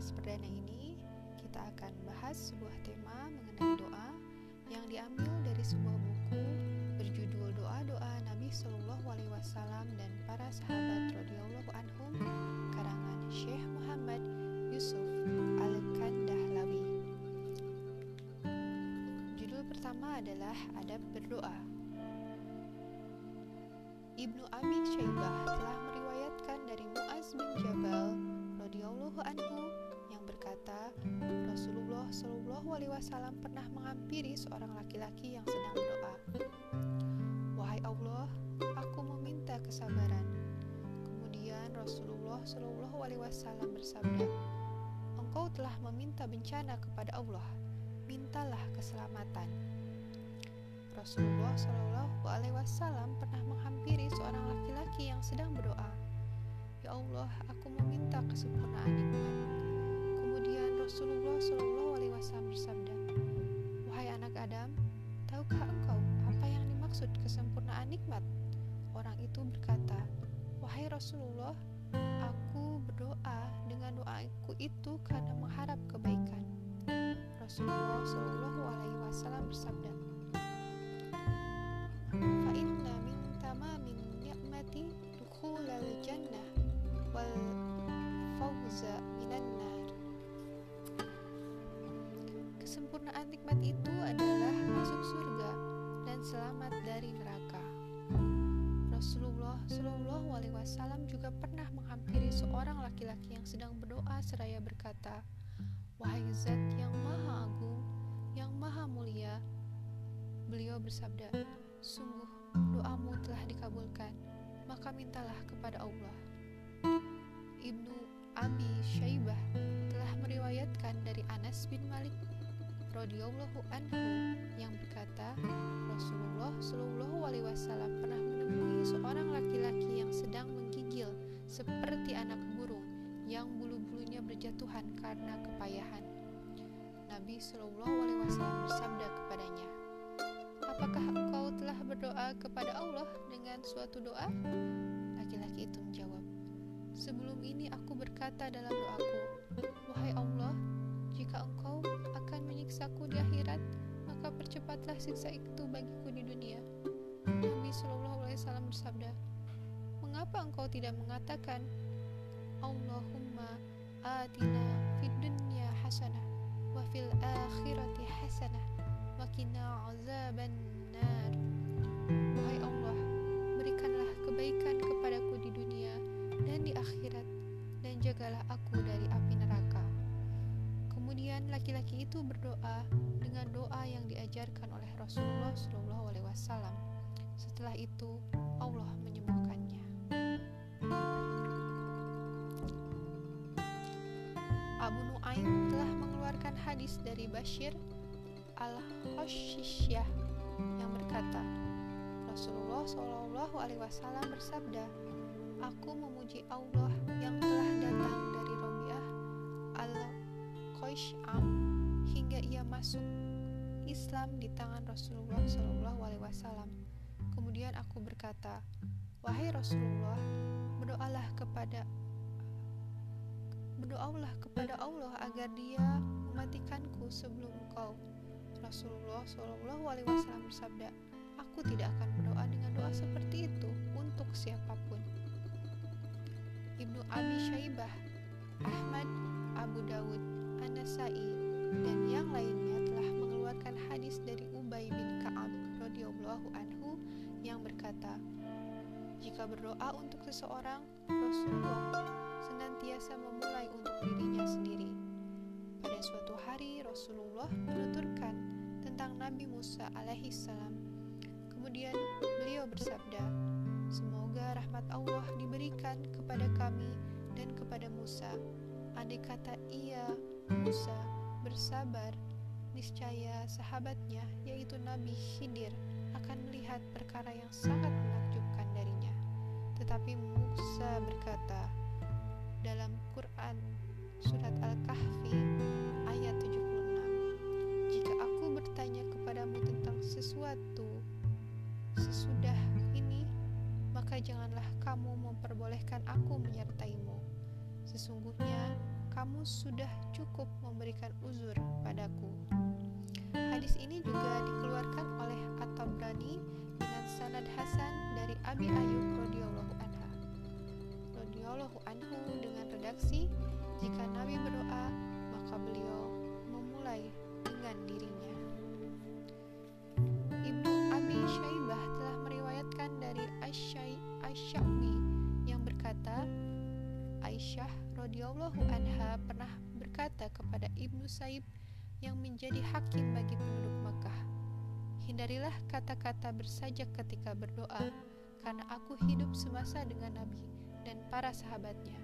podcast perdana ini kita akan bahas sebuah tema mengenai doa yang diambil dari sebuah buku berjudul Doa-doa Nabi Shallallahu Alaihi Wasallam dan para sahabat radhiyallahu anhum karangan Syekh Muhammad Yusuf Al-Kandahlawi. Judul pertama adalah Adab Berdoa. Ibnu Abi Syaibah telah meriwayatkan dari Muaz bin Jabal radhiyallahu anhu Shallallahu alaihi wasallam pernah menghampiri seorang laki-laki yang sedang berdoa. Wahai Allah, aku meminta kesabaran. Kemudian Rasulullah Shallallahu alaihi wasallam bersabda, Engkau telah meminta bencana kepada Allah, mintalah keselamatan. Rasulullah Shallallahu Alaihi Wasallam pernah menghampiri seorang laki-laki yang sedang berdoa. Ya Allah, aku meminta kesempurnaan nikmat. Rasulullah Shallallahu bersabda, Wahai anak Adam, tahukah engkau apa yang dimaksud kesempurnaan nikmat? Orang itu berkata, Wahai Rasulullah, aku berdoa dengan doaku itu karena mengharap kebaikan. Rasulullah Shallallahu bersabda, selamat dari neraka. Rasulullah Shallallahu Alaihi Wasallam juga pernah menghampiri seorang laki-laki yang sedang berdoa seraya berkata, Wahai Zat yang Maha Agung, yang Maha Mulia, beliau bersabda, Sungguh, doamu telah dikabulkan, maka mintalah kepada Allah. Ibnu Abi Syaibah telah meriwayatkan dari Anas bin Malik radhiyallahu anhu yang berkata, karena kepayahan. Nabi Shallallahu alaihi wasallam bersabda kepadanya, Apakah engkau telah berdoa kepada Allah dengan suatu doa? Laki-laki itu menjawab, Sebelum ini aku berkata dalam doaku, Wahai Allah, jika engkau akan menyiksaku di akhirat, maka percepatlah siksa itu bagiku di dunia. Nabi Shallallahu Alaihi Wasallam bersabda, Mengapa engkau tidak mengatakan, Allahumma atina hasanah wa fil akhirati hasanah wa qina azaban nar. Wahai Allah, berikanlah kebaikan kepadaku di dunia dan di akhirat dan jagalah aku dari api neraka. Kemudian laki-laki itu berdoa dengan doa yang diajarkan oleh Rasulullah Shallallahu alaihi wasallam. Setelah itu Allah menyembuhkannya. Hadis dari Bashir al-Hoshisyah yang berkata, Rasulullah Shallallahu Alaihi Wasallam bersabda, Aku memuji Allah yang telah datang dari Robiah al Qoisham hingga ia masuk Islam di tangan Rasulullah Shallallahu Alaihi Wasallam. Kemudian aku berkata, Wahai Rasulullah, berdoalah kepada berdoalah kepada Allah agar Dia mematikanku sebelum engkau. Rasulullah Shallallahu Alaihi Wasallam bersabda, Aku tidak akan berdoa dengan doa seperti itu untuk siapa pun. Ibnu Abi Syaibah, Ahmad, Abu Dawud, An-Nasai, dan yang lainnya telah mengeluarkan hadis dari Ubay bin Ka'ab radhiyallahu anhu yang berkata, jika berdoa untuk seseorang, Rasulullah senantiasa memulai untuk hari Rasulullah menuturkan tentang Nabi Musa alaihi salam. Kemudian beliau bersabda, Semoga rahmat Allah diberikan kepada kami dan kepada Musa. Andai kata ia, Musa, bersabar, niscaya sahabatnya, yaitu Nabi Khidir, akan melihat perkara yang sangat menakjubkan darinya. Tetapi Musa berkata, dalam Quran surat Al-Kahfi ayat 76 Jika aku bertanya kepadamu tentang sesuatu sesudah ini maka janganlah kamu memperbolehkan aku menyertaimu sesungguhnya kamu sudah cukup memberikan uzur padaku. Hadis ini juga dikeluarkan oleh At-Tabrani dengan sanad hasan dari Abi Ayub jika Nabi berdoa maka beliau memulai dengan dirinya. Ibnu Abi Syaibah telah meriwayatkan dari Asy'abi yang berkata Aisyah radhiyallahu anha pernah berkata kepada Ibnu Saib yang menjadi hakim bagi penduduk Makkah. Hindarilah kata-kata bersajak ketika berdoa, karena aku hidup semasa dengan Nabi dan para sahabatnya.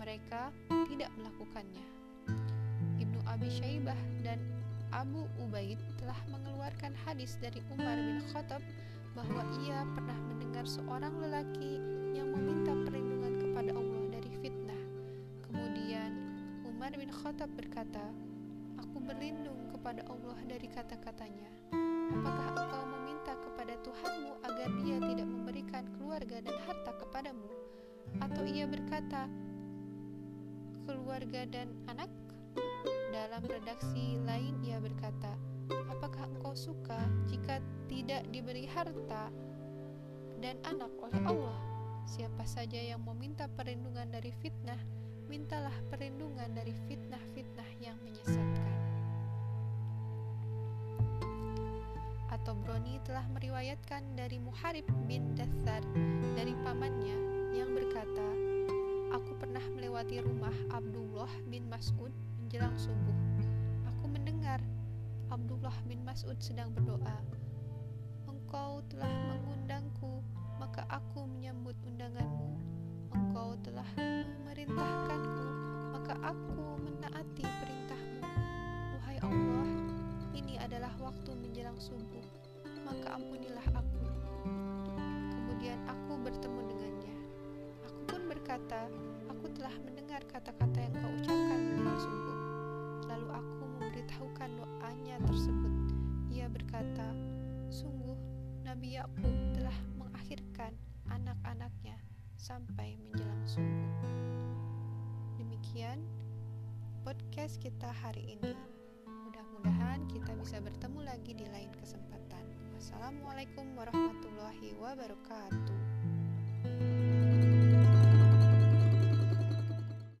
Mereka tidak melakukannya. Ibnu Abi Syaibah dan Abu Ubaid telah mengeluarkan hadis dari Umar bin Khattab bahwa ia pernah mendengar seorang lelaki yang meminta perlindungan kepada Allah dari fitnah. Kemudian Umar bin Khattab berkata, Aku berlindung kepada Allah dari kata-katanya. Apakah engkau meminta kepada Tuhanmu agar dia tidak memberikan keluarga dan harta kepadamu? Atau ia berkata, keluarga dan anak? Dalam redaksi lain ia berkata, apakah engkau suka jika tidak diberi harta dan anak oleh Allah? Siapa saja yang meminta perlindungan dari fitnah, mintalah perlindungan dari fitnah-fitnah yang menyesatkan. Atau Broni telah meriwayatkan dari Muharib bin Dathar dari pamannya yang berkata, Aku pernah melewati rumah Abdullah bin Mas'ud menjelang subuh. Aku mendengar Abdullah bin Mas'ud sedang berdoa. Engkau telah mengundangku, maka aku menyambut undanganmu engkau telah memerintahkanku, maka aku menaati perintahmu. Wahai Allah, ini adalah waktu menjelang subuh, maka ampunilah berkata, aku telah mendengar kata-kata yang kau ucapkan menjelang subuh. Lalu aku memberitahukan doanya tersebut. Ia berkata, sungguh Nabi Yakub telah mengakhirkan anak-anaknya sampai menjelang subuh. Demikian podcast kita hari ini. Mudah-mudahan kita bisa bertemu lagi di lain kesempatan. Wassalamualaikum warahmatullahi wabarakatuh.